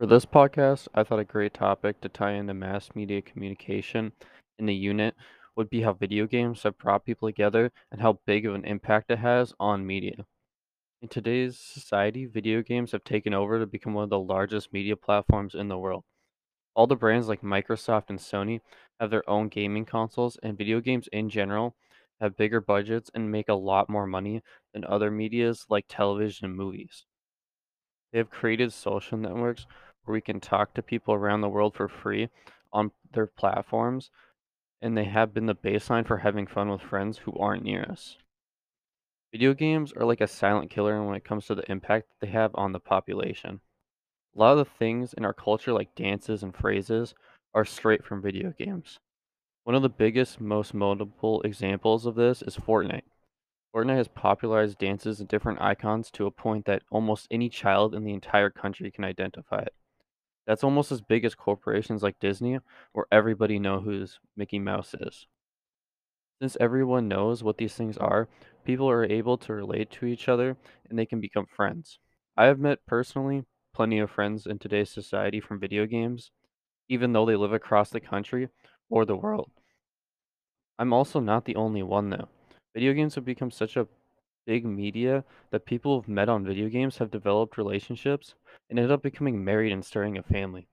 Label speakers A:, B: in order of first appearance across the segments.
A: For this podcast, I thought a great topic to tie into mass media communication in the unit would be how video games have brought people together and how big of an impact it has on media. In today's society, video games have taken over to become one of the largest media platforms in the world. All the brands like Microsoft and Sony have their own gaming consoles, and video games in general have bigger budgets and make a lot more money than other medias like television and movies. They have created social networks where we can talk to people around the world for free on their platforms, and they have been the baseline for having fun with friends who aren't near us. Video games are like a silent killer when it comes to the impact they have on the population. A lot of the things in our culture, like dances and phrases, are straight from video games. One of the biggest, most notable examples of this is Fortnite. Fortnite has popularized dances and different icons to a point that almost any child in the entire country can identify it. That's almost as big as corporations like Disney, where everybody know who Mickey Mouse is. Since everyone knows what these things are, people are able to relate to each other and they can become friends. I have met personally plenty of friends in today's society from video games, even though they live across the country or the world. I'm also not the only one though. Video games have become such a big media that people who've met on video games have developed relationships and ended up becoming married and starting a family.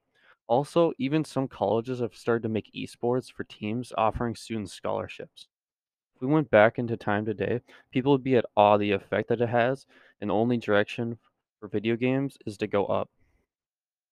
A: Also, even some colleges have started to make esports for teams offering students scholarships. If we went back into time today, people would be at awe the effect that it has, and the only direction for video games is to go up.